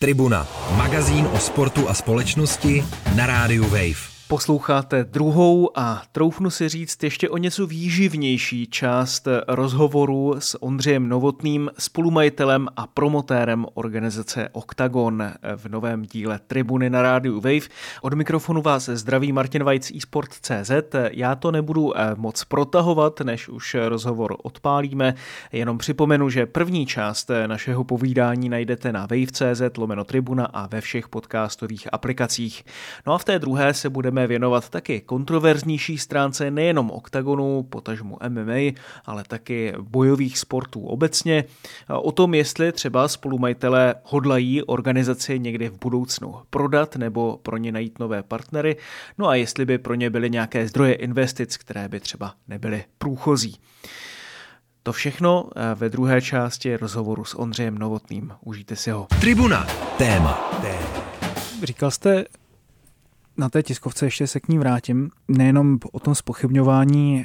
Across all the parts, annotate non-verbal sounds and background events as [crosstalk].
Tribuna, magazín o sportu a společnosti na rádiu Wave. Posloucháte druhou a troufnu si říct ještě o něco výživnější část rozhovoru s Ondřejem Novotným, spolumajitelem a promotérem organizace Octagon v novém díle Tribuny na rádiu Wave. Od mikrofonu vás zdraví Martin Vajc eSport.cz. Já to nebudu eh, moc protahovat, než už rozhovor odpálíme. Jenom připomenu, že první část eh, našeho povídání najdete na wave.cz lomeno Tribuna a ve všech podcastových aplikacích. No a v té druhé se budeme budeme věnovat taky kontroverznější stránce nejenom oktagonu, potažmu MMA, ale taky bojových sportů obecně. O tom, jestli třeba spolumajitelé hodlají organizaci někdy v budoucnu prodat nebo pro ně najít nové partnery, no a jestli by pro ně byly nějaké zdroje investic, které by třeba nebyly průchozí. To všechno eh, ve druhé části rozhovoru s Ondřejem Novotným. Užijte si ho. Tribuna. Téma. Téma. Říkal jste na té tiskovce ještě se k ní vrátím, nejenom o tom spochybňování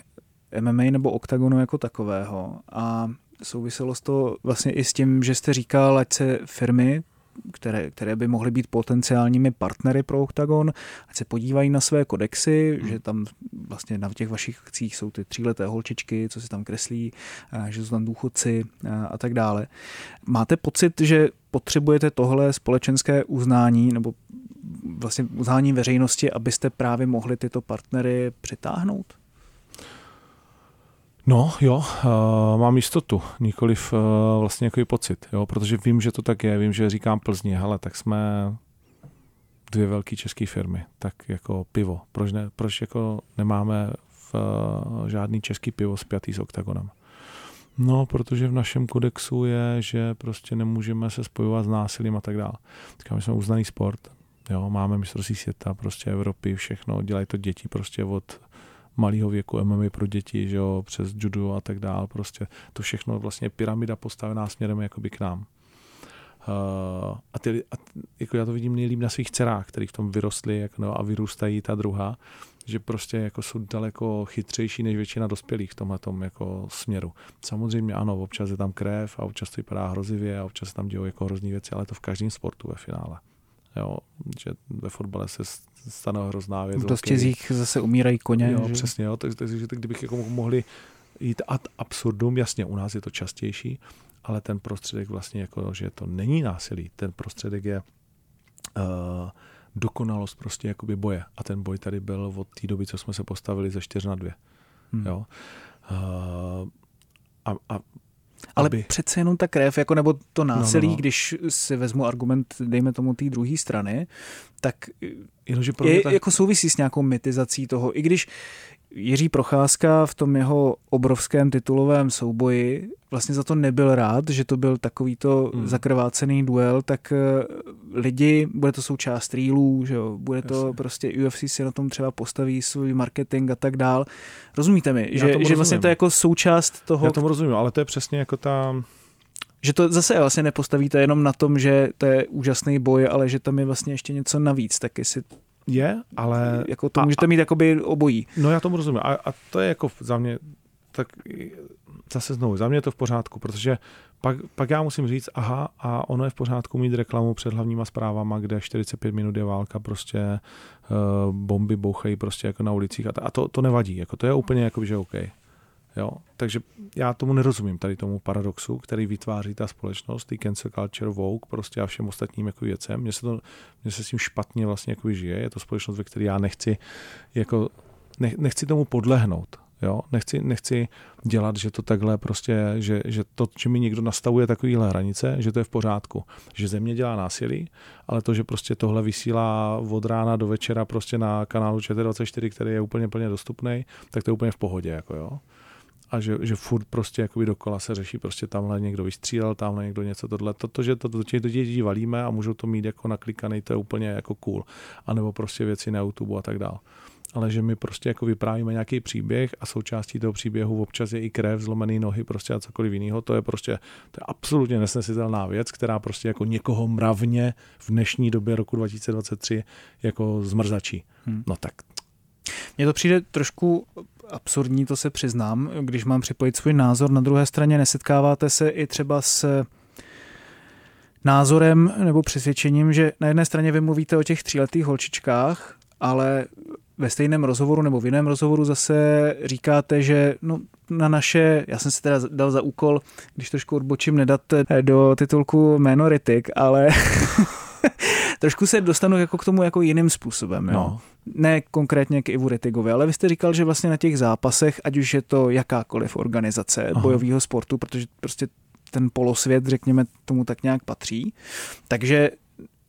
MMA nebo oktagonu jako takového a souviselo to vlastně i s tím, že jste říkal, ať se firmy, které, které by mohly být potenciálními partnery pro Octagon, ať se podívají na své kodexy, hmm. že tam vlastně na těch vašich akcích jsou ty tříleté holčičky, co se tam kreslí, že jsou tam důchodci a tak dále. Máte pocit, že potřebujete tohle společenské uznání nebo vlastně uznání veřejnosti, abyste právě mohli tyto partnery přitáhnout? No jo, uh, mám jistotu, nikoliv uh, vlastně jako pocit, jo, protože vím, že to tak je, vím, že říkám Plzně, hele, tak jsme dvě velké české firmy, tak jako pivo, proč, ne, proč jako nemáme v, uh, žádný český pivo spjatý s OKTAGONem? No, protože v našem kodexu je, že prostě nemůžeme se spojovat s násilím a tak dále. Tak my jsme uznaný sport, Jo, máme mistrovství světa, prostě Evropy, všechno, dělají to děti prostě od malého věku MMA pro děti, že jo, přes judo a tak dál, prostě to všechno vlastně pyramida postavená směrem jakoby k nám. Uh, a, ty, a jako já to vidím nejlíp na svých dcerách, který v tom vyrostly jako, no, a vyrůstají ta druhá, že prostě jako jsou daleko chytřejší než většina dospělých v tomhle jako směru. Samozřejmě ano, občas je tam krev a občas to vypadá hrozivě a občas tam dějí jako hrozný věci, ale to v každém sportu ve finále. Jo, že ve fotbale se stane hrozná věc. V dostězích zase umírají koně. Jo, že? přesně, jo, takže, takže kdybych jako mohli jít ad absurdum, jasně, u nás je to častější, ale ten prostředek vlastně jako, že to není násilí, ten prostředek je uh, dokonalost prostě jakoby boje. A ten boj tady byl od té doby, co jsme se postavili ze 4 na 2. Hmm. Jo. Uh, a, a ale aby... přece jenom ta krev, jako nebo to násilí, no, no, no. když si vezmu argument, dejme tomu té druhé strany, tak Jenomže je, tak... jako souvisí s nějakou mitizací toho, i když Jiří Procházka v tom jeho obrovském titulovém souboji vlastně za to nebyl rád, že to byl takovýto hmm. zakrvácený duel, tak eh, lidi, bude to součást reelů, že jo, bude to Jasně. prostě UFC si na tom třeba postaví svůj marketing a tak dál. Rozumíte mi, že, že vlastně to je jako součást toho... Já tomu rozumím, ale to je přesně jako ta že to zase vlastně nepostavíte jenom na tom, že to je úžasný boj, ale že tam je vlastně ještě něco navíc, tak jestli je, ale... Jako to a, můžete mít jakoby obojí. No já tomu rozumím. A, a to je jako za mě, tak zase znovu, za mě je to v pořádku, protože pak, pak já musím říct, aha, a ono je v pořádku mít reklamu před hlavníma zprávama, kde 45 minut je válka, prostě uh, bomby bouchají prostě jako na ulicích a, a to, to nevadí, jako to je úplně jako, že OK. Jo? Takže já tomu nerozumím, tady tomu paradoxu, který vytváří ta společnost, ty cancel culture, Vogue, prostě a všem ostatním jako věcem. Mně se, to, mně se s tím špatně vlastně jako žije, je to společnost, ve které já nechci, jako, nech, nechci tomu podlehnout. Jo? Nechci, nechci dělat, že to takhle prostě, že, že to, že mi někdo nastavuje takovýhle hranice, že to je v pořádku. Že země dělá násilí, ale to, že prostě tohle vysílá od rána do večera prostě na kanálu ČT24, který je úplně plně dostupný, tak to je úplně v pohodě. Jako jo a že, že furt prostě jakoby dokola se řeší, prostě tamhle někdo vystřílel, tamhle někdo něco tohle. Toto, že to do těch dětí valíme a můžou to mít jako naklikaný, to je úplně jako cool. A nebo prostě věci na YouTube a tak dále. Ale že my prostě jako vyprávíme nějaký příběh a součástí toho příběhu občas je i krev, zlomený nohy prostě a cokoliv jiného, to je prostě to je absolutně nesnesitelná věc, která prostě jako někoho mravně v dnešní době roku 2023 jako zmrzačí. Hmm. No tak mně to přijde trošku absurdní, to se přiznám, když mám připojit svůj názor. Na druhé straně nesetkáváte se i třeba s názorem nebo přesvědčením, že na jedné straně vy mluvíte o těch tříletých holčičkách, ale ve stejném rozhovoru nebo v jiném rozhovoru zase říkáte, že no, na naše, já jsem si teda dal za úkol, když trošku odbočím, nedat do titulku jméno Ritik, ale [laughs] [laughs] trošku se dostanu jako k tomu jako jiným způsobem. Jo? No. Ne konkrétně k Ivu Ritigovi, ale vy jste říkal, že vlastně na těch zápasech, ať už je to jakákoliv organizace Aha. bojového sportu, protože prostě ten polosvět, řekněme, tomu tak nějak patří, takže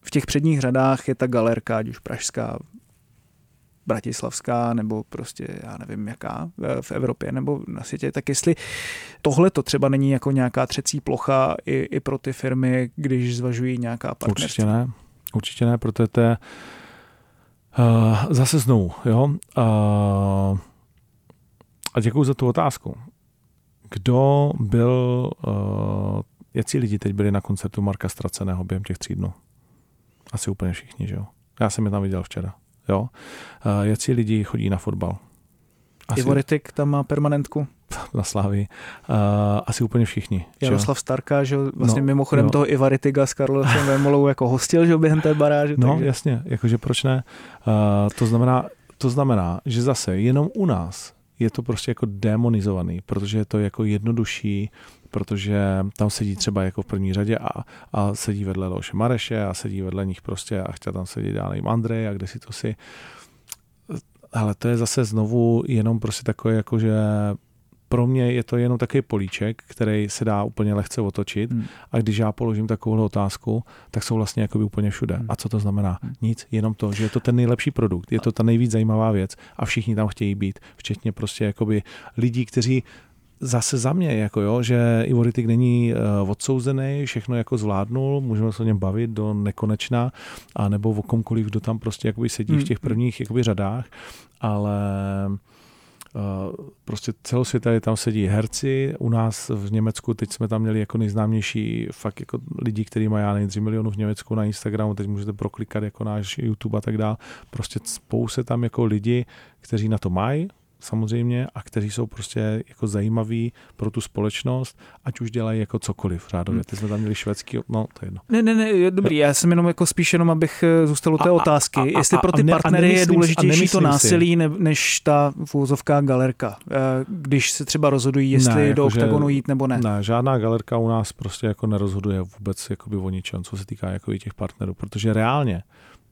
v těch předních řadách je ta galerka, ať už pražská, bratislavská nebo prostě já nevím jaká v Evropě nebo na světě, tak jestli tohle to třeba není jako nějaká třecí plocha i, i pro ty firmy, když zvažují nějaká partnerství. Určitě ne, určitě ne, protože to je uh, zase znovu, jo. Uh, a děkuji za tu otázku. Kdo byl, uh, jaký lidi teď byli na koncertu Marka Straceného během těch tří dnů? Asi úplně všichni, že jo? Já jsem je tam viděl včera. Jo? Uh, jaký lidi chodí na fotbal? Asi... Ivo Ritik tam má permanentku. [laughs] Na Slávii. Uh, asi úplně všichni. Jaroslav Starka, že vlastně no, mimochodem no. toho Iva Ritiga s Karlosem [laughs] Vémolou jako hostil, že během té baráže. No takže... jasně, jakože proč ne? Uh, to, znamená, to znamená, že zase jenom u nás je to prostě jako demonizovaný, protože je to jako jednodušší, protože tam sedí třeba jako v první řadě a, a sedí vedle Loše Mareše a sedí vedle nich prostě a chtěl tam sedět já nevím Andrej a kde si to si ale to je zase znovu jenom prostě takové jako, že pro mě je to jenom takový políček, který se dá úplně lehce otočit hmm. a když já položím takovou otázku, tak jsou vlastně jakoby úplně všude. Hmm. A co to znamená? Hmm. Nic, jenom to, že je to ten nejlepší produkt, je to ta nejvíc zajímavá věc a všichni tam chtějí být, včetně prostě jakoby lidí, kteří zase za mě, jako jo, že Ivo Ritik není uh, odsouzený, všechno jako zvládnul, můžeme se o něm bavit do nekonečna, a nebo o komkoliv, kdo tam prostě jakoby sedí hmm. v těch prvních jakoby řadách, ale Uh, prostě celosvětově tam sedí herci, u nás v Německu teď jsme tam měli jako nejznámější fakt jako lidi, kteří mají já nevím, 3 milionů v Německu na Instagramu, teď můžete proklikat jako náš YouTube a tak dále. Prostě spouze tam jako lidi, kteří na to mají, samozřejmě a kteří jsou prostě jako zajímaví pro tu společnost, ať už dělají jako cokoliv řádově. Hmm. Ty jsme tam měli švédský, no to je jedno. Ne, ne, ne, dobrý, já jsem jenom jako spíš jenom, abych eh, zůstal u té a, otázky, a, a, jestli pro ty ne, partnery je důležitější to násilí si. než ta vůzovká galerka, eh, když se třeba rozhodují, jestli ne, jako do oktagonu jít nebo ne. Ne, žádná galerka u nás prostě jako nerozhoduje vůbec jakoby o ničem, co se týká jako těch partnerů, protože reálně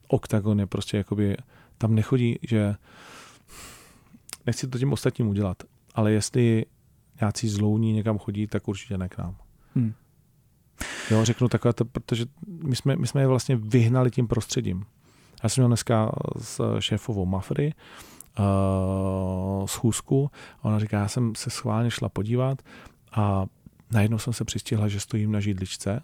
oktagon je prostě jakoby, tam nechodí, že nechci to tím ostatním udělat, ale jestli nějací zlouní někam chodí, tak určitě ne k nám. Hmm. Jo, řeknu takhle, to, protože my jsme, my jsme je vlastně vyhnali tím prostředím. Já jsem měl dneska s šéfovou Mafry uh, schůzku a ona říká, já jsem se schválně šla podívat a najednou jsem se přistihla, že stojím na židličce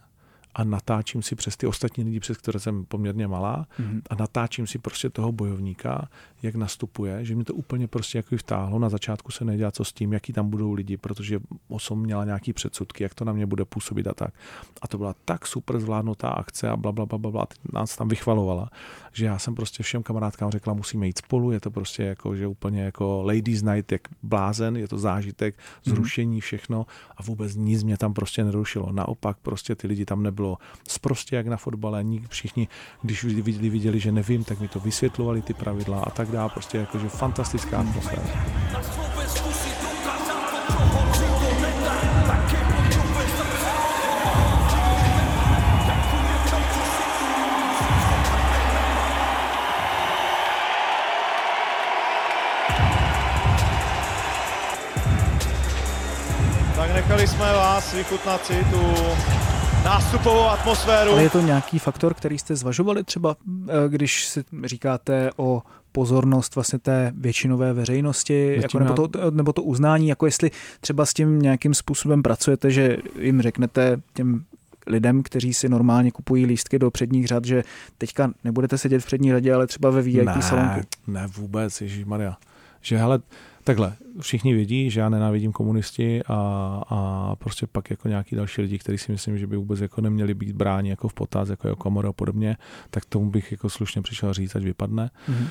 a natáčím si přes ty ostatní lidi, přes které jsem poměrně malá mm-hmm. a natáčím si prostě toho bojovníka, jak nastupuje, že mě to úplně prostě jako vtáhlo. Na začátku se nedělá co s tím, jaký tam budou lidi, protože osom měla nějaký předsudky, jak to na mě bude působit a tak. A to byla tak super zvládnutá akce a bla, bla, bla, bla, bla nás tam vychvalovala, že já jsem prostě všem kamarádkám řekla, musíme jít spolu, je to prostě jako, že úplně jako ladies night, jak blázen, je to zážitek, mhm. zrušení, všechno a vůbec nic mě tam prostě nerušilo. Naopak prostě ty lidi tam nebyli bylo zprostě jak na fotbale, všichni, když viděli, viděli, že nevím, tak mi to vysvětlovali ty pravidla a tak dále, prostě jakože fantastická atmosféra. Tak nechali jsme vás vychutnat si tu nástupovou atmosféru. Ale je to nějaký faktor, který jste zvažovali třeba, eh, když si říkáte o pozornost vlastně té většinové veřejnosti, jako nebo, to, nebo to uznání, jako jestli třeba s tím nějakým způsobem pracujete, že jim řeknete těm lidem, kteří si normálně kupují lístky do předních řad, že teďka nebudete sedět v přední řadě, ale třeba ve VIP ne, salonku. Ne, vůbec, Ježíš Maria. Že hele, takhle, všichni vědí, že já nenávidím komunisti a, a prostě pak jako nějaký další lidi, kteří si myslím, že by vůbec jako neměli být bráni jako v potaz, jako jako komora a podobně, tak tomu bych jako slušně přišel říct, ať vypadne. Mm-hmm.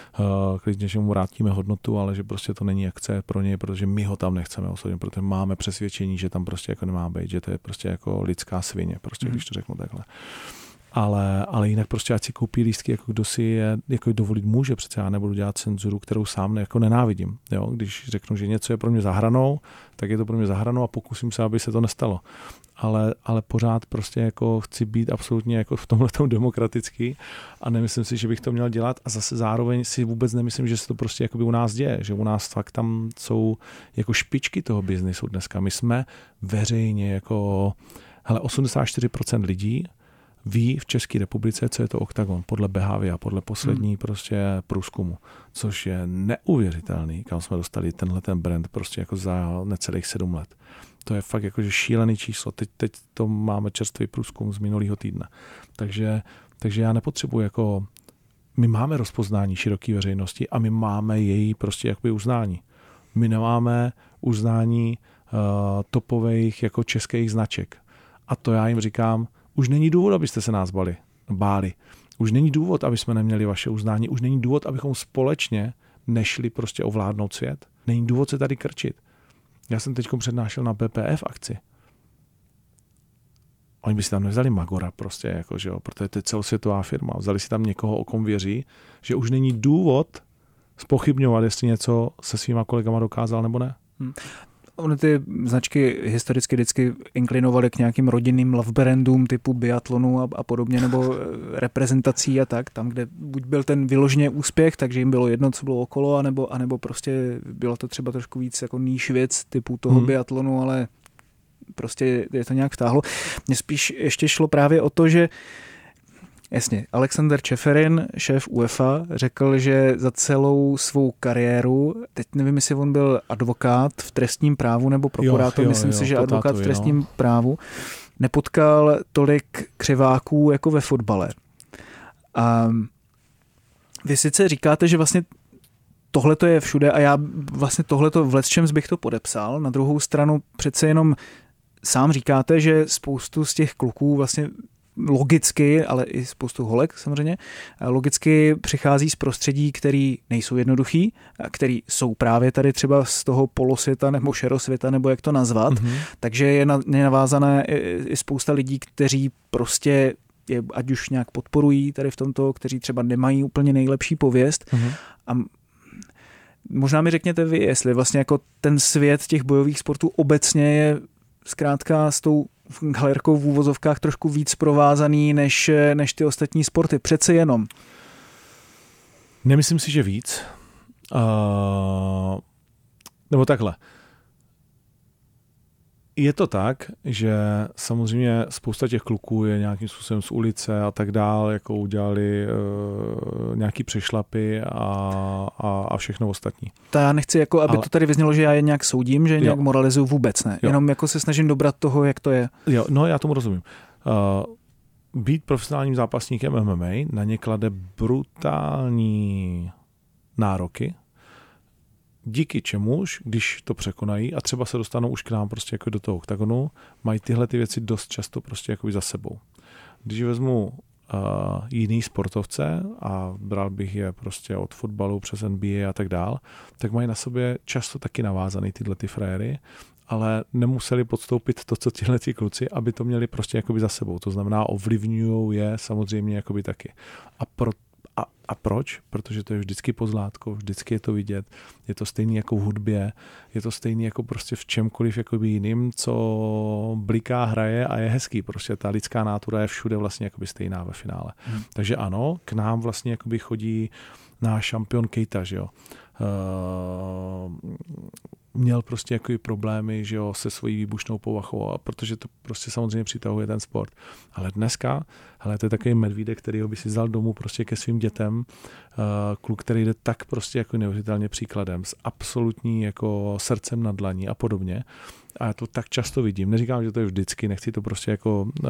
Uh, klidně, že mu vrátíme hodnotu, ale že prostě to není akce pro něj, protože my ho tam nechceme osobně, protože máme přesvědčení, že tam prostě jako nemá být, že to je prostě jako lidská svině, prostě mm-hmm. když to řeknu takhle ale, ale jinak prostě ať si koupí lístky, jako kdo si je jako dovolit může, přece já nebudu dělat cenzuru, kterou sám jako nenávidím. Jo? Když řeknu, že něco je pro mě zahranou, tak je to pro mě zahranou a pokusím se, aby se to nestalo. Ale, ale pořád prostě jako chci být absolutně jako v tomhle demokratický a nemyslím si, že bych to měl dělat a zase zároveň si vůbec nemyslím, že se to prostě jako by u nás děje, že u nás fakt tam jsou jako špičky toho biznisu dneska. My jsme veřejně jako hele, 84% lidí ví v České republice, co je to OKTAGON, podle Behavia, podle poslední hmm. prostě průzkumu, což je neuvěřitelný, kam jsme dostali tenhle ten brand prostě jako za necelých sedm let. To je fakt jakože šílený číslo. Teď, teď to máme čerstvý průzkum z minulého týdne. Takže, takže já nepotřebuji jako my máme rozpoznání široké veřejnosti a my máme její prostě jakoby uznání. My nemáme uznání uh, topových jako českých značek. A to já jim říkám, už není důvod, abyste se nás bali, báli. Už není důvod, aby jsme neměli vaše uznání. Už není důvod, abychom společně nešli prostě ovládnout svět. Není důvod se tady krčit. Já jsem teď přednášel na BPF akci. Oni by si tam nevzali Magora prostě, jako, že jo, protože to je celosvětová firma. Vzali si tam někoho, o kom věří, že už není důvod spochybňovat, jestli něco se svýma kolegama dokázal nebo ne. Hmm. Ony ty značky historicky vždycky inklinovaly k nějakým rodinným love brandům typu biatlonu a, a podobně, nebo [laughs] eh, reprezentací a tak, tam, kde buď byl ten vyloženě úspěch, takže jim bylo jedno, co bylo okolo, anebo, anebo prostě bylo to třeba trošku víc jako níž věc typu toho hmm. biatlonu, ale prostě je to nějak vtáhlo. Mně spíš ještě šlo právě o to, že uh, Jasně, Alexander Čeferin, šéf UEFA, řekl, že za celou svou kariéru, teď nevím, jestli on byl advokát v trestním právu nebo prokurátor, jo, jo, myslím jo, si, že advokát v trestním no. právu, nepotkal tolik křiváků jako ve fotbale. A vy sice říkáte, že vlastně tohle to je všude a já vlastně tohle to v čem bych to podepsal. Na druhou stranu přece jenom sám říkáte, že spoustu z těch kluků vlastně logicky, ale i spoustu holek samozřejmě, logicky přichází z prostředí, který nejsou jednoduchý, který jsou právě tady třeba z toho polosvěta nebo šerosvěta, nebo jak to nazvat, mm-hmm. takže je, na, je navázané i spousta lidí, kteří prostě je ať už nějak podporují tady v tomto, kteří třeba nemají úplně nejlepší pověst mm-hmm. a Možná mi řekněte vy, jestli vlastně jako ten svět těch bojových sportů obecně je zkrátka s tou galerkou v úvozovkách trošku víc provázaný než, než ty ostatní sporty. Přece jenom. Nemyslím si, že víc. Uh, nebo takhle. Je to tak, že samozřejmě spousta těch kluků je nějakým způsobem z ulice a tak dál, jako udělali uh, nějaký přešlapy a, a, a všechno ostatní. To já nechci, jako, aby Ale... to tady vyznělo, že já je nějak soudím, že je nějak jo. moralizuju vůbec ne. Jo. Jenom jako se snažím dobrat toho, jak to je. Jo, no já tomu rozumím. Uh, být profesionálním zápasníkem MMA na ně klade brutální nároky, díky čemuž, když to překonají a třeba se dostanou už k nám prostě jako do toho oktagonu, mají tyhle ty věci dost často prostě jako za sebou. Když vezmu uh, jiný sportovce a bral bych je prostě od fotbalu přes NBA a tak dál, tak mají na sobě často taky navázaný tyhle ty frajery, ale nemuseli podstoupit to, co tihle ti kluci, aby to měli prostě jakoby za sebou. To znamená, ovlivňují je samozřejmě jakoby taky. A pro a, a proč? Protože to je vždycky pozlátko, vždycky je to vidět. Je to stejný jako v hudbě, je to stejný jako prostě v čemkoliv jakoby jiným, co bliká, hraje a je hezký. Prostě ta lidská nátura je všude vlastně jakoby stejná ve finále. Hmm. Takže ano, k nám vlastně jakoby chodí náš šampion Kejta, že jo. Uh, měl prostě jako problémy že jo, se svojí výbušnou povahou, a protože to prostě samozřejmě přitahuje ten sport. Ale dneska, hele, to je takový medvídek, který by si vzal domů prostě ke svým dětem, uh, kluk, který jde tak prostě jako neuvěřitelně příkladem, s absolutní jako srdcem na dlaní a podobně. A já to tak často vidím. Neříkám, že to je vždycky, nechci to prostě jako uh,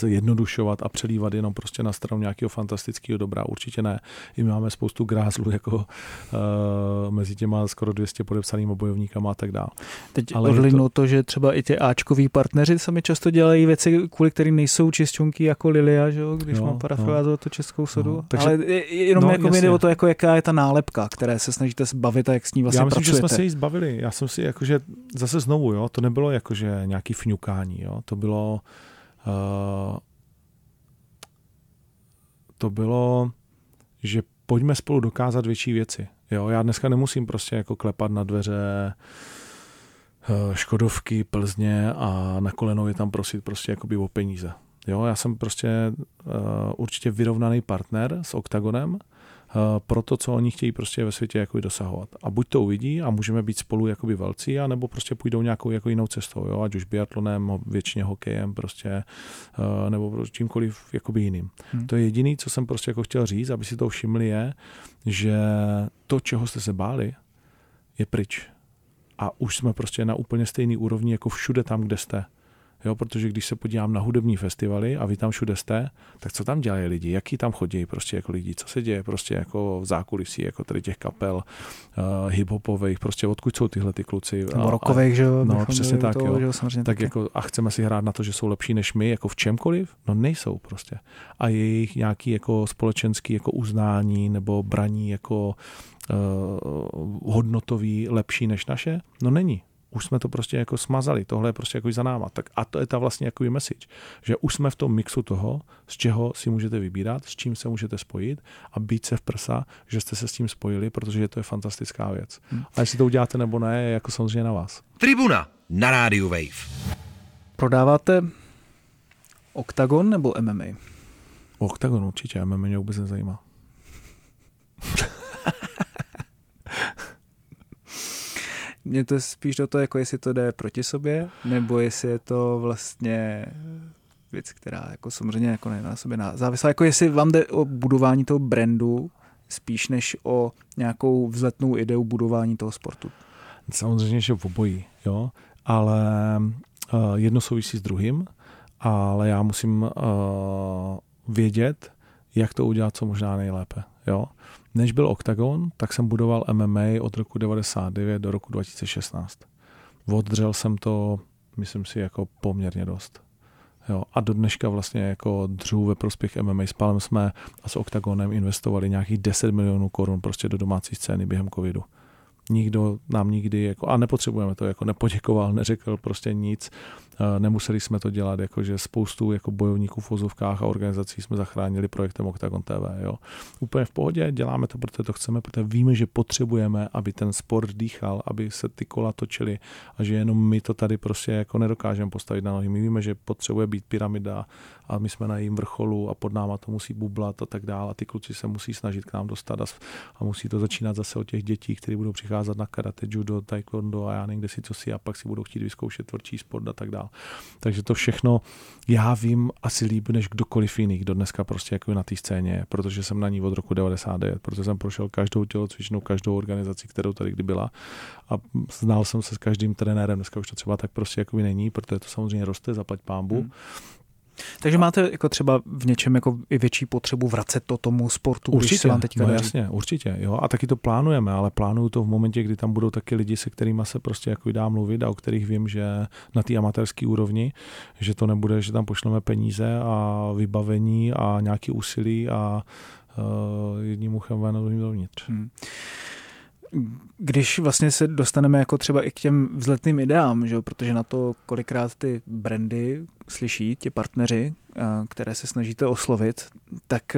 zjednodušovat a přelívat jenom prostě na stranu nějakého fantastického dobra. Určitě ne. I my máme spoustu grázlů jako uh, mezi těma skoro 200 podepsanými bojovníkama a tak dále. Teď Ale odlinu to... to, že třeba i ty Ačkoví partneři sami často dělají věci, kvůli kterým nejsou čistunky jako Lilia, že jo, když no, mám parafrázovat no. to českou sodu. No, takže, Ale jenom no, jako jde o to, jako jaká je ta nálepka, které se snažíte zbavit a jak s ní vlastně Já myslím, pracujete. že jsme se jí zbavili. Já jsem si jakože zase znovu, jo, to nebylo jakože nějaký fňukání, jo, to bylo to bylo, že pojďme spolu dokázat větší věci. Jo, já dneska nemusím prostě jako klepat na dveře uh, Škodovky, Plzně a na kolenou je tam prosit prostě jakoby o peníze. Jo, já jsem prostě uh, určitě vyrovnaný partner s Octagonem, Eh, pro to, co oni chtějí prostě ve světě jako dosahovat. A buď to uvidí a můžeme být spolu jakoby velcí, anebo prostě půjdou nějakou jako jinou cestou, jo? ať už biatlonem, většině hokejem prostě, eh, nebo čímkoliv jakoby jiným. Hmm. To je jediný, co jsem prostě jako chtěl říct, aby si to všimli, je, že to, čeho jste se báli, je pryč. A už jsme prostě na úplně stejný úrovni jako všude tam, kde jste. Jo, protože když se podívám na hudební festivaly a vy tam všude jste, tak co tam dělají lidi, jaký tam chodí prostě jako lidi, co se děje prostě jako v zákulisí, jako tady těch kapel uh, hiphopových, prostě odkud jsou tyhle ty kluci. Nebo rokových, že jo? No, přesně tak, toho, jo. Že tak taky. jako, a chceme si hrát na to, že jsou lepší než my, jako v čemkoliv? No nejsou prostě. A jejich nějaký jako společenský jako uznání nebo braní jako uh, hodnotový lepší než naše? No není už jsme to prostě jako smazali, tohle je prostě jako za náma. Tak a to je ta vlastně jako message, že už jsme v tom mixu toho, z čeho si můžete vybírat, s čím se můžete spojit a být se v prsa, že jste se s tím spojili, protože to je fantastická věc. Hmm. A jestli to uděláte nebo ne, je jako samozřejmě na vás. Tribuna na rádiu Wave. Prodáváte Octagon nebo MMA? Octagon určitě, MMA mě vůbec nezajímá. [laughs] Mě to spíš do toho, jako jestli to jde proti sobě, nebo jestli je to vlastně věc, která jako samozřejmě jako ne na sobě závislá. Jako jestli vám jde o budování toho brandu spíš než o nějakou vzletnou ideu budování toho sportu. Samozřejmě, že v obojí, jo, ale uh, jedno souvisí s druhým, ale já musím uh, vědět, jak to udělat co možná nejlépe, jo. Než byl Octagon, tak jsem budoval MMA od roku 99 do roku 2016. Oddřel jsem to, myslím si, jako poměrně dost. Jo, a do dneška vlastně jako dřů ve prospěch MMA. S Palem jsme a s Octagonem investovali nějakých 10 milionů korun prostě do domácí scény během covidu nikdo nám nikdy, jako, a nepotřebujeme to, jako nepoděkoval, neřekl prostě nic, nemuseli jsme to dělat, jakože spoustu jako bojovníků v vozovkách a organizací jsme zachránili projektem Octagon TV, jo. Úplně v pohodě, děláme to, protože to chceme, protože víme, že potřebujeme, aby ten sport dýchal, aby se ty kola točily a že jenom my to tady prostě jako nedokážeme postavit na nohy. My víme, že potřebuje být pyramida a my jsme na jejím vrcholu a pod náma to musí bublat a tak dále a ty kluci se musí snažit k nám dostat a, a musí to začínat zase od těch dětí, kteří budou přicházet na karate, judo, taekwondo a já někde si co si a pak si budou chtít vyzkoušet tvrdší sport a tak dále. Takže to všechno já vím asi líp než kdokoliv jiný, kdo dneska prostě jako na té scéně protože jsem na ní od roku 99, protože jsem prošel každou tělocvičnou, každou organizaci, kterou tady kdy byla a znal jsem se s každým trenérem, dneska už to třeba tak prostě jako není, protože to samozřejmě roste, zaplať pámbu. Hmm. Takže máte jako třeba v něčem jako i větší potřebu vracet to tomu sportu, určitě, když se vám teďka no jasně, určitě, jo, a taky to plánujeme, ale plánuju to v momentě, kdy tam budou taky lidi, se kterými se prostě jako dá mluvit a o kterých vím, že na té amatérské úrovni, že to nebude, že tam pošleme peníze a vybavení a nějaký úsilí a uh, jedním uchem ven a druhým dovnitř. Hmm když vlastně se dostaneme jako třeba i k těm vzletným ideám, že? protože na to kolikrát ty brandy slyší, ti partneři, které se snažíte oslovit, tak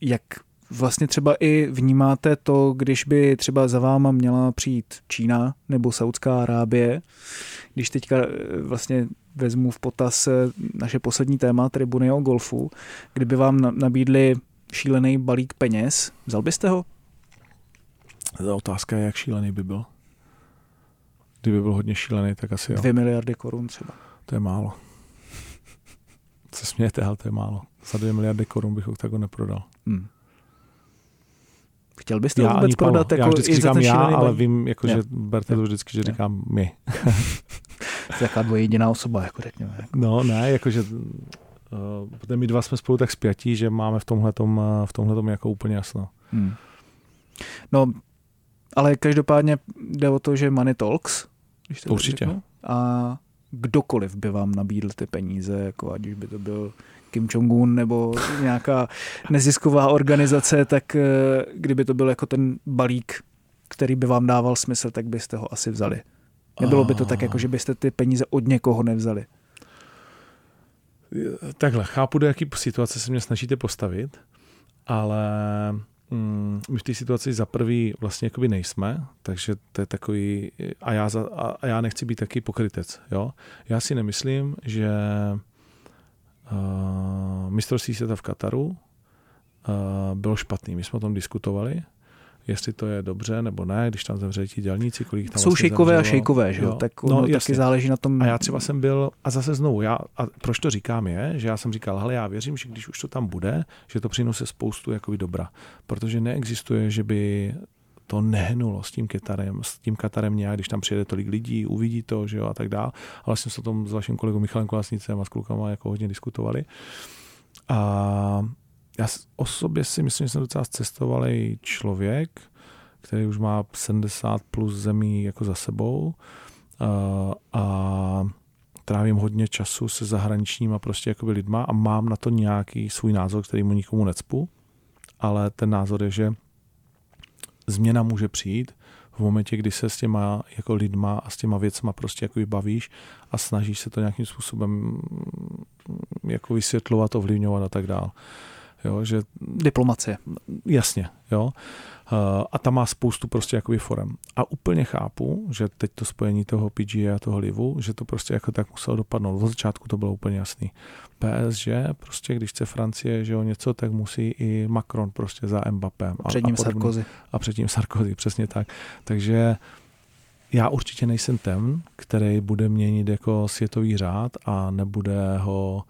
jak vlastně třeba i vnímáte to, když by třeba za váma měla přijít Čína nebo Saudská Arábie, když teďka e, vlastně vezmu v potaz naše poslední téma, tribuny o golfu, kdyby vám nabídli šílený balík peněz, vzal byste ho? Ta otázka je, jak šílený by byl. Kdyby byl hodně šílený, tak asi jo. Dvě miliardy korun třeba. To je málo. Co smějete, ale to je málo. Za dvě miliardy korun bych tak neprodal. Hmm. Chtěl byste já ho vůbec prodat? Jako já vždycky říkám já, ale vím, jako, že berte to vždycky, že říkám my. [laughs] to je taková jediná osoba, jako řekněme. No ne, jakože uh, my dva jsme spolu tak spjatí, že máme v tomhle v tomhletom jako úplně jasno. Hmm. No, ale každopádně jde o to, že money talks. Když to Určitě. Řeknu, a kdokoliv by vám nabídl ty peníze, jako ať už by to byl Kim Jong-un nebo [laughs] nějaká nezisková organizace, tak eh, kdyby to byl jako ten balík, který by vám dával smysl, tak byste ho asi vzali. Nebylo by to tak, jako že byste ty peníze od někoho nevzali. Takhle, chápu, do jaký situace se mě snažíte postavit, ale mm, my v té situaci za prvý vlastně jakoby nejsme, takže to je takový, a já, za, a, a já nechci být taky pokrytec, jo. Já si nemyslím, že uh, mistrovství světa v Kataru uh, bylo špatný. My jsme o tom diskutovali, jestli to je dobře nebo ne, když tam zemřeli ti dělníci, kolik tam Jsou vlastně šejkové zemřelo. a šejkové, že jo? Tak no, taky záleží na tom. A já třeba jsem byl, a zase znovu, já, a proč to říkám je, že já jsem říkal, hele, já věřím, že když už to tam bude, že to přinese spoustu jakoby dobra. Protože neexistuje, že by to nehnulo s tím Katarem, s tím Katarem nějak, když tam přijede tolik lidí, uvidí to, že jo, a tak dál. Ale vlastně jsme se o tom s vaším kolegou Michalem Kolasnicem a s klukama jako hodně diskutovali. A já o sobě si myslím, že jsem docela cestovalý člověk, který už má 70 plus zemí jako za sebou a, trávím hodně času se zahraničníma prostě jakoby lidma a mám na to nějaký svůj názor, který mu nikomu necpu, ale ten názor je, že změna může přijít v momentě, kdy se s těma jako lidma a s těma věcma prostě jako bavíš a snažíš se to nějakým způsobem jako vysvětlovat, ovlivňovat a tak dále. Jo, že, Diplomacie. Jasně, jo. Eh, a tam má spoustu prostě jakoby forem. A úplně chápu, že teď to spojení toho PGA a toho livu, že to prostě jako tak muselo dopadnout. Od začátku to bylo úplně jasný. PSG, prostě když chce Francie, že jo, něco, tak musí i Macron prostě za Mbappem. A, před ním a Sarkozy. A před ním Sarkozy, přesně tak. Takže já určitě nejsem ten, který bude měnit jako světový řád a nebude ho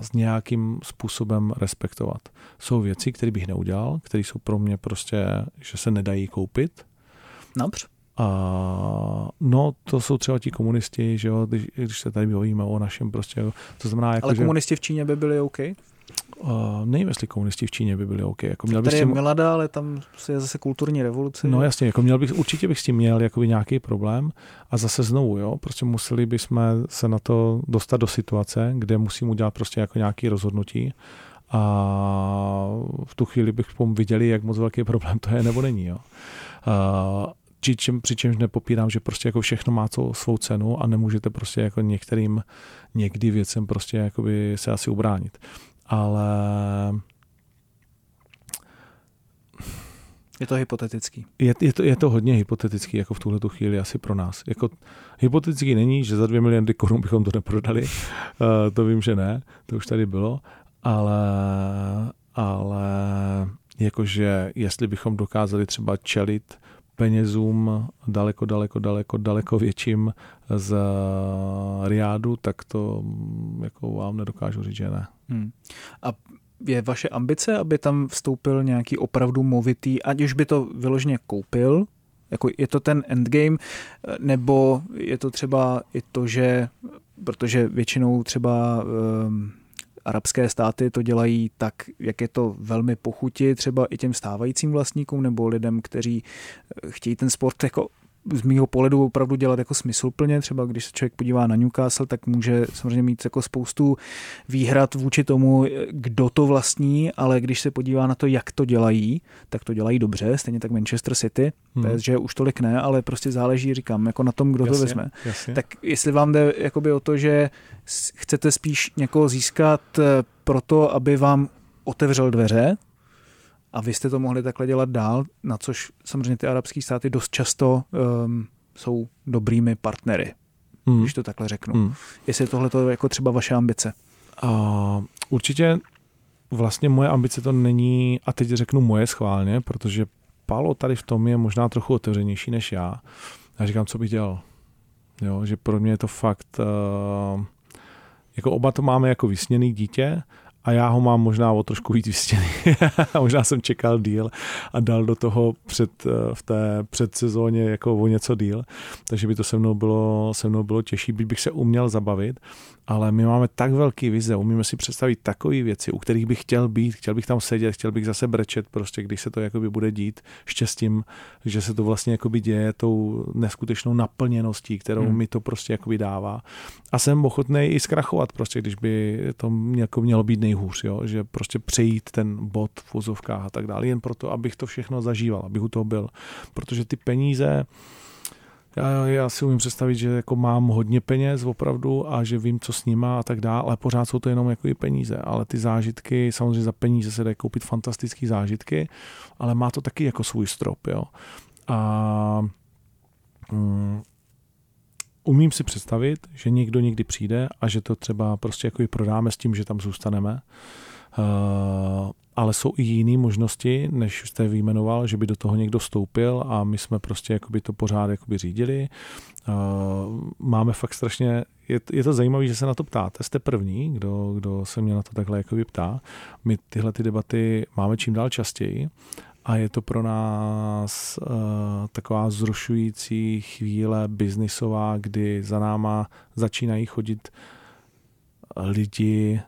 s nějakým způsobem respektovat. Jsou věci, které bych neudělal, které jsou pro mě prostě, že se nedají koupit. Dobře. A, no, to jsou třeba ti komunisti, že jo, když, když se tady bavíme o našem prostě, to znamená jako, Ale komunisti že, v Číně by byli OK? Uh, nevím, jestli komunisti v Číně by byli OK. Jako měl bych Tady tím... je Milada, ale tam je zase kulturní revoluce. No jasně, jako měl bych, určitě bych s tím měl jakoby nějaký problém a zase znovu, jo, prostě museli bychom se na to dostat do situace, kde musím udělat prostě jako nějaký rozhodnutí a v tu chvíli bychom viděli, jak moc velký problém to je nebo není, jo. Uh, Přičem, přičemž nepopírám, že prostě jako všechno má co, svou cenu a nemůžete prostě jako některým někdy věcem prostě jakoby se asi ubránit ale je to hypotetický. Je, je, to, je to hodně hypotetický, jako v tuhle chvíli asi pro nás. Jako, hypotetický není, že za dvě miliardy korun bychom to neprodali, uh, to vím, že ne, to už tady bylo, ale, ale jakože jestli bychom dokázali třeba čelit penězům daleko, daleko, daleko, daleko větším z Riádu, tak to jako vám nedokážu říct, že ne. Hmm. A je vaše ambice, aby tam vstoupil nějaký opravdu movitý, ať už by to vyloženě koupil, jako je to ten endgame, nebo je to třeba i to, že protože většinou třeba um, arabské státy to dělají tak, jak je to velmi pochuti třeba i těm stávajícím vlastníkům nebo lidem, kteří eh, chtějí ten sport jako z mýho pohledu opravdu dělat jako smysluplně. Třeba když se člověk podívá na Newcastle, tak může samozřejmě mít jako spoustu výhrad vůči tomu, kdo to vlastní, ale když se podívá na to, jak to dělají, tak to dělají dobře. Stejně tak Manchester City, hmm. že už tolik ne, ale prostě záleží, říkám, jako na tom, kdo jasně, to vezme. Jasně. Tak jestli vám jde jakoby o to, že chcete spíš někoho získat eh, proto, aby vám otevřel dveře, a vy jste to mohli takhle dělat dál, na což samozřejmě ty arabské státy dost často um, jsou dobrými partnery, hmm. když to takhle řeknu. Hmm. Jestli tohle to jako třeba vaše ambice? Uh, určitě vlastně moje ambice to není, a teď řeknu moje schválně, protože Palo tady v tom je možná trochu otevřenější než já. Já říkám, co bych dělal. Jo, že pro mě je to fakt, uh, jako oba to máme jako vysněný dítě a já ho mám možná o trošku víc vystěný. [laughs] možná jsem čekal díl a dal do toho před, eh, v té předsezóně jako o něco díl, takže by to se mnou bylo, se mnou bylo těžší, byť bych se uměl zabavit, ale my máme tak velký vize, umíme si představit takové věci, u kterých bych chtěl být, chtěl bych tam sedět, chtěl bych zase brečet, prostě když se to jakoby bude dít štěstím, že se to vlastně jakoby děje tou neskutečnou naplněností, kterou hmm. mi to prostě jakoby dává. A jsem ochotný i zkrachovat prostě, když by to jako mělo být nejhůř, jo? že prostě přejít ten bod v vozovkách a tak dále, jen proto, abych to všechno zažíval, abych u toho byl. Protože ty peníze, já, já si umím představit, že jako mám hodně peněz opravdu a že vím, co s nima a tak dále, ale pořád jsou to jenom jako i peníze. Ale ty zážitky, samozřejmě za peníze se dají koupit fantastické zážitky, ale má to taky jako svůj strop. Jo. A mm, umím si představit, že někdo někdy přijde a že to třeba prostě jako i prodáme s tím, že tam zůstaneme. Uh, ale jsou i jiné možnosti, než jste vyjmenoval, že by do toho někdo stoupil a my jsme prostě jakoby to pořád jakoby řídili. Máme fakt strašně, je, je to zajímavé, že se na to ptáte, jste první, kdo, kdo se mě na to takhle jakoby ptá. My tyhle ty debaty máme čím dál častěji a je to pro nás uh, taková zrušující chvíle biznisová, kdy za náma začínají chodit lidi, Eh,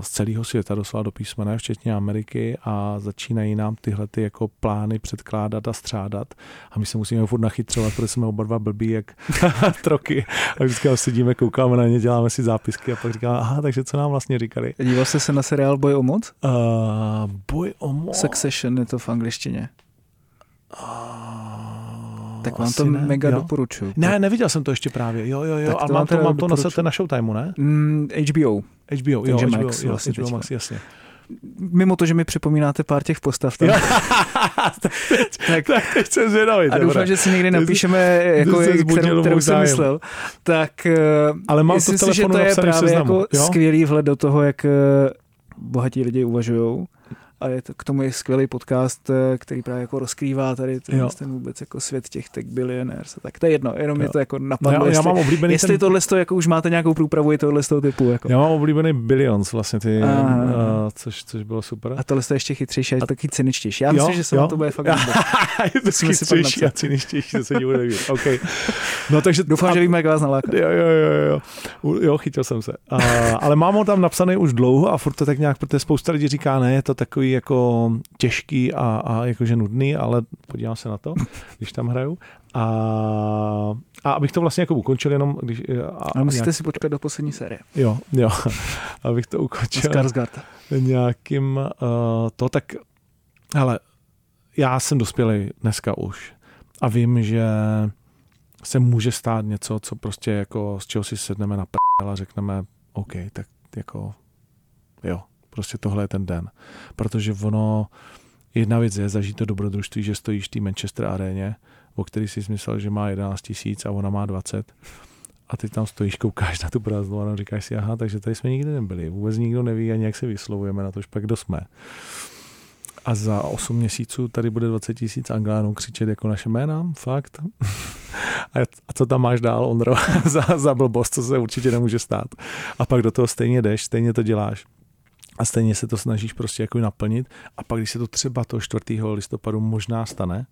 z celého světa doslova do písmene, včetně Ameriky a začínají nám tyhle ty jako plány předkládat a střádat a my se musíme furt nachytřovat, protože jsme oba dva blbí jak [laughs] troky a vždycky sedíme, koukáme na ně, děláme si zápisky a pak říkáme, aha, takže co nám vlastně říkali. Díval jste se na seriál Boj o moc? Uh, boj o moc? Succession je to v angličtině. Uh, tak vám to ne, mega jo? doporučuju. Ne, neviděl jsem to ještě právě. Jo, jo, jo. Tak a mám to, mám to na, na Showtimeu, ne? Mm, HBO. HBO, jo, HBO, Max, jo, vlastně HBO Max, jasně. Mimo to, že mi připomínáte pár těch postav. Tam. [laughs] tak, tak, teď jsem zvědavý. A doufám, že si někdy napíšeme, jako, kterou, kterou jsem myslel. Tak eh, Ale mám to si, že to je právě jako skvělý vhled do toho, jak eh, bohatí lidi uvažují a je to, k tomu je skvělý podcast, eh, který právě jako rozkrývá tady ten, ten vůbec jako svět těch tech billionaires. Tak to je jedno, jenom jo. je to jako napadlo, no já, jestli, já mám oblíbený jestli ten... tohle jako už máte nějakou průpravu i tohle toho typu. Jako. Já mám oblíbený Billions vlastně, ty, uh, což, což bylo super. A tohle je ještě chytřejší a taky cyničtější. Já myslím, že se jo? na to bude fakt [laughs] je to chytřejší a cyničtější, to se bude líbit. Okay. No, takže, Doufám, a, že víme, jak vás nalákat. Jo, jo, jo, jo. Jo, chytil jsem se. A, ale mám ho tam napsaný už dlouho a furt to tak nějak, protože spousta lidí říká, ne, je to takový takový jako těžký a, a jakože nudný, ale podívám se na to, [laughs] když tam hraju. A, a abych to vlastně jako ukončil jenom, když... A, ale musíte nějak... si počkat do poslední série. Jo, jo. [laughs] abych to ukončil. Skarsgård. Nějakým uh, to, tak ale já jsem dospělý dneska už a vím, že se může stát něco, co prostě jako z čeho si sedneme na a řekneme OK, tak jako jo, Prostě tohle je ten den. Protože ono, jedna věc je zažít to dobrodružství, že stojíš v té Manchester aréně, o který si myslel, že má 11 tisíc a ona má 20. A ty tam stojíš, koukáš na tu prázdnou a říkáš si, aha, takže tady jsme nikdy nebyli. Vůbec nikdo neví ani, jak se vyslovujeme na to, pak kdo jsme. A za 8 měsíců tady bude 20 tisíc Anglánů křičet jako naše jména, fakt. a co tam máš dál, Ondro, [laughs] za, za blbost, co se určitě nemůže stát. A pak do toho stejně jdeš, stejně to děláš a stejně se to snažíš prostě jako naplnit a pak, když se to třeba toho 4. listopadu možná stane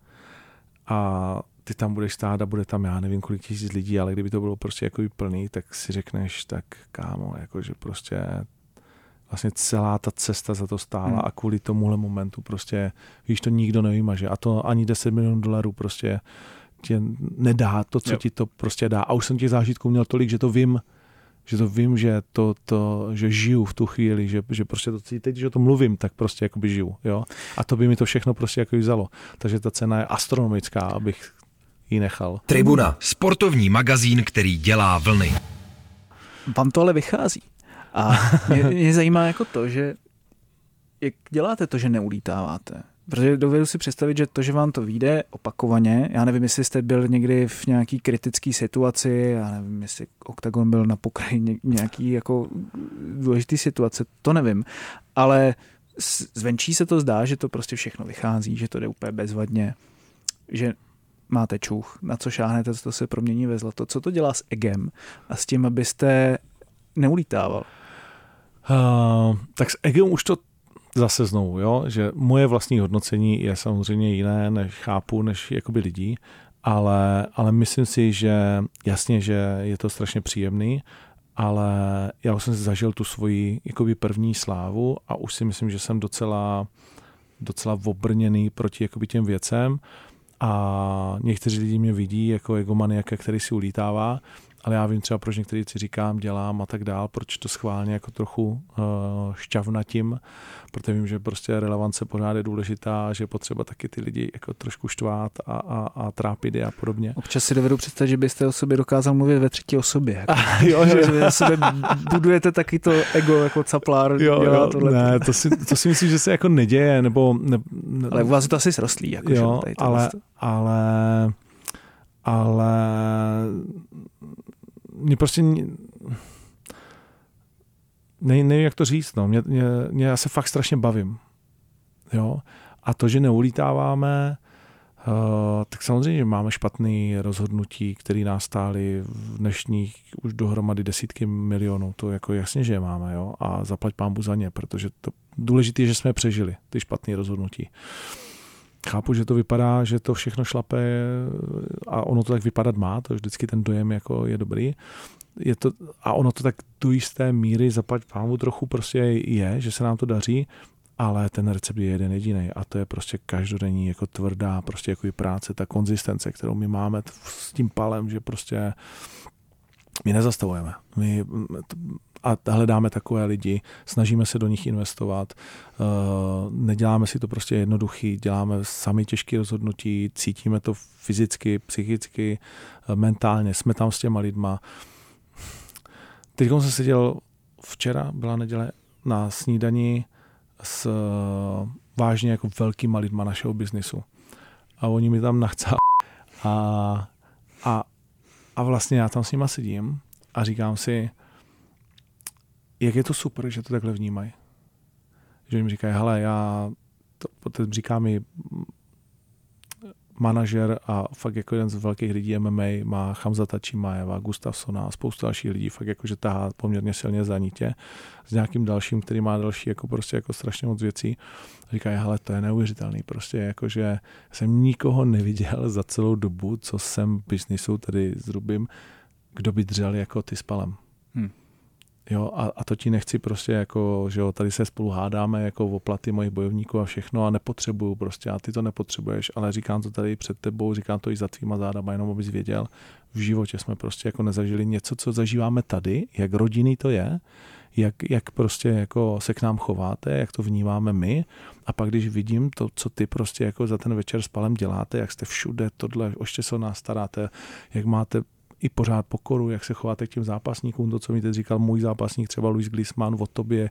a ty tam budeš stát a bude tam, já nevím, kolik tisíc lidí, ale kdyby to bylo prostě jako plný, tak si řekneš, tak kámo, jako že prostě vlastně celá ta cesta za to stála hmm. a kvůli tomuhle momentu prostě, víš, to nikdo nevymaže a to ani 10 milionů dolarů prostě tě nedá to, co jo. ti to prostě dá. A už jsem těch zážitků měl tolik, že to vím, že to vím, že to, to že žiju v tu chvíli, že, že prostě to teď, že o tom mluvím, tak prostě jakoby žiju, jo. A to by mi to všechno prostě jako vzalo. Takže ta cena je astronomická, abych ji nechal. Tribuna, sportovní magazín, který dělá vlny. Vám to ale vychází. A mě, mě zajímá jako to, že jak děláte to, že neulítáváte? Protože dovedu si představit, že to, že vám to vyjde opakovaně, já nevím, jestli jste byl někdy v nějaký kritické situaci, já nevím, jestli Octagon byl na pokraji nějaký jako důležitý situace, to nevím, ale zvenčí se to zdá, že to prostě všechno vychází, že to jde úplně bezvadně, že máte čuch, na co šáhnete, to se promění ve zlato. Co to dělá s egem a s tím, abyste neulítával? Uh, tak s egem už to zase znovu, jo, že moje vlastní hodnocení je samozřejmě jiné, než chápu, než jakoby lidí, ale, ale myslím si, že jasně, že je to strašně příjemný, ale já už jsem zažil tu svoji jakoby první slávu a už si myslím, že jsem docela, docela obrněný proti jakoby těm věcem a někteří lidi mě vidí jako egomaniaka, který si ulítává ale já vím třeba, proč některé věci říkám, dělám a tak dál, proč to schválně jako trochu uh, šťavnatím, protože vím, že prostě relevance pořád je důležitá, že je potřeba taky ty lidi jako trošku štvát a, a, a trápit je a podobně. Občas si dovedu představit, že byste o sobě dokázal mluvit ve třetí osobě. [laughs] Jako. jo, jo. že sobě budujete taky to ego jako caplár. Jo, jo, ne, to si, to si myslím, že se jako neděje, nebo... Ne, ne, ale u vás to asi srostlý. Jako, jo, že, ale, ale ale mě prostě ne, nevím, jak to říct, no. Mě, mě, mě, já se fakt strašně bavím. Jo? A to, že neulítáváme, uh, tak samozřejmě máme špatné rozhodnutí, které nás stály v dnešních už dohromady desítky milionů. To jako jasně, že je máme. Jo? A zaplať pámbu za ně, protože to důležité je, že jsme přežili ty špatné rozhodnutí. Chápu, že to vypadá, že to všechno šlape a ono to tak vypadat má, to vždycky ten dojem jako je dobrý. Je to, a ono to tak do jisté míry zaplať pámu trochu prostě je, že se nám to daří, ale ten recept je jeden jediný a to je prostě každodenní jako tvrdá prostě jako práce, ta konzistence, kterou my máme s tím palem, že prostě my nezastavujeme. My a hledáme takové lidi, snažíme se do nich investovat, eh, neděláme si to prostě jednoduchý, děláme sami těžké rozhodnutí, cítíme to fyzicky, psychicky, eh, mentálně, jsme tam s těma lidma. Teď jsem seděl včera, byla neděle, na snídani s eh, vážně jako velkýma lidma našeho biznisu. A oni mi tam nachcali. A, a, a vlastně já tam s nima sedím a říkám si, jak je to super, že to takhle vnímají. Že jim říkají, hele, já, to, to říká mi manažer a fakt jako jeden z velkých lidí MMA má Hamza Tačimajeva, Gustafsona a spoustu dalších lidí, fakt jako, že tahá poměrně silně za nitě s nějakým dalším, který má další jako prostě jako strašně moc věcí. Říkají, hele, to je neuvěřitelný, prostě jako, že jsem nikoho neviděl za celou dobu, co jsem v biznisu tady s Rubim, kdo by dřel jako ty s Palem. Hmm. Jo, a, a to ti nechci prostě jako, že jo, tady se spolu hádáme jako o platy mojich bojovníků a všechno a nepotřebuju prostě a ty to nepotřebuješ, ale říkám to tady před tebou, říkám to i za tvýma zádama, jenom abys věděl, v životě jsme prostě jako nezažili něco, co zažíváme tady, jak rodinný to je, jak, jak prostě jako se k nám chováte, jak to vnímáme my. A pak když vidím to, co ty prostě jako za ten večer s Palem děláte, jak jste všude, tohle, oště se o nás staráte, jak máte i pořád pokoru, jak se chováte k těm zápasníkům, to, co mi teď říkal můj zápasník, třeba Luis Glisman o tobě,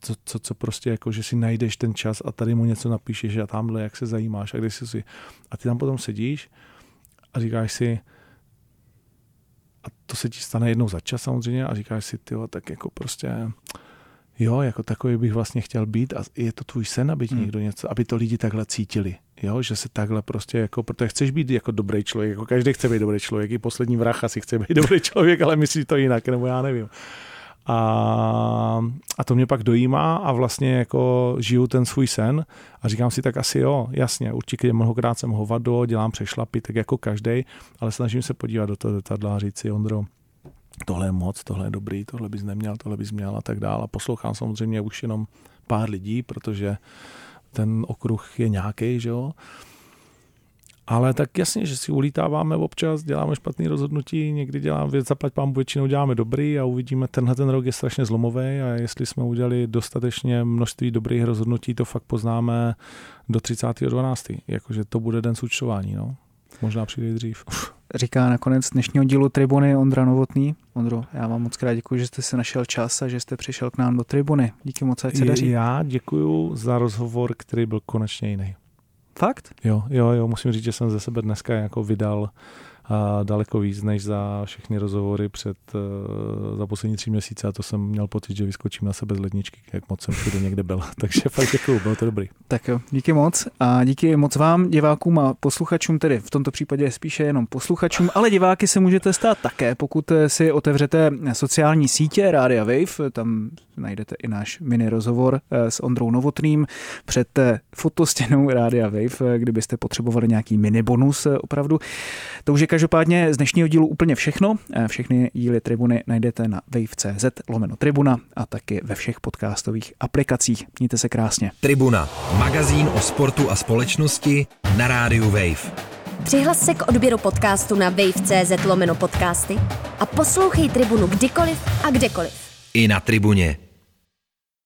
co, co, co prostě jako, že si najdeš ten čas a tady mu něco napíšeš a tamhle, jak se zajímáš a kde jsi si. A ty tam potom sedíš a říkáš si, a to se ti stane jednou za čas samozřejmě a říkáš si, ty tak jako prostě jo, jako takový bych vlastně chtěl být a je to tvůj sen, aby ti hmm. někdo něco, aby to lidi takhle cítili. Jo, že se takhle prostě jako, protože chceš být jako dobrý člověk, jako každý chce být dobrý člověk, i poslední vrah asi chce být [laughs] dobrý člověk, ale myslí to jinak, nebo já nevím. A, a to mě pak dojímá a vlastně jako žiju ten svůj sen a říkám si tak asi jo, jasně, určitě mnohokrát jsem hovado, dělám přešlapy, tak jako každý, ale snažím se podívat do toho letadla a říct si, Ondro, tohle je moc, tohle je dobrý, tohle bys neměl, tohle bys měl a tak dále. A poslouchám samozřejmě už jenom pár lidí, protože ten okruh je nějaký, že jo. Ale tak jasně, že si ulítáváme občas, děláme špatný rozhodnutí, někdy děláme věc, zaplať pán většinou děláme dobrý a uvidíme, tenhle ten rok je strašně zlomový a jestli jsme udělali dostatečně množství dobrých rozhodnutí, to fakt poznáme do 30.12. Jakože to bude den součtování, no. Možná přijde dřív. Říká nakonec dnešního dílu Tribuny Ondra Novotný. Ondro, já vám moc krát děkuji, že jste si našel čas a že jste přišel k nám do Tribuny. Díky moc, ať se daří. Já děkuji za rozhovor, který byl konečně jiný. Fakt? Jo, jo, jo, musím říct, že jsem ze sebe dneska jako vydal a daleko víc než za všechny rozhovory před uh, za poslední tři měsíce a to jsem měl pocit, že vyskočím na sebe z ledničky, jak moc jsem všude někde byl. [laughs] Takže fakt děkuju, bylo to dobrý. Tak jo, díky moc a díky moc vám, divákům a posluchačům, tedy v tomto případě spíše jenom posluchačům, ale diváky se můžete stát také, pokud si otevřete sociální sítě Rádia Wave, tam najdete i náš mini rozhovor eh, s Ondrou Novotným před eh, fotostěnou Rádia Wave, kdybyste potřebovali nějaký mini bonus opravdu. To už je každopádně z dnešního dílu úplně všechno. Všechny díly Tribuny najdete na wave.cz lomeno Tribuna a taky ve všech podcastových aplikacích. Mějte se krásně. Tribuna, magazín o sportu a společnosti na rádiu Wave. Přihlas se k odběru podcastu na wave.cz lomeno podcasty a poslouchej Tribunu kdykoliv a kdekoliv. I na Tribuně.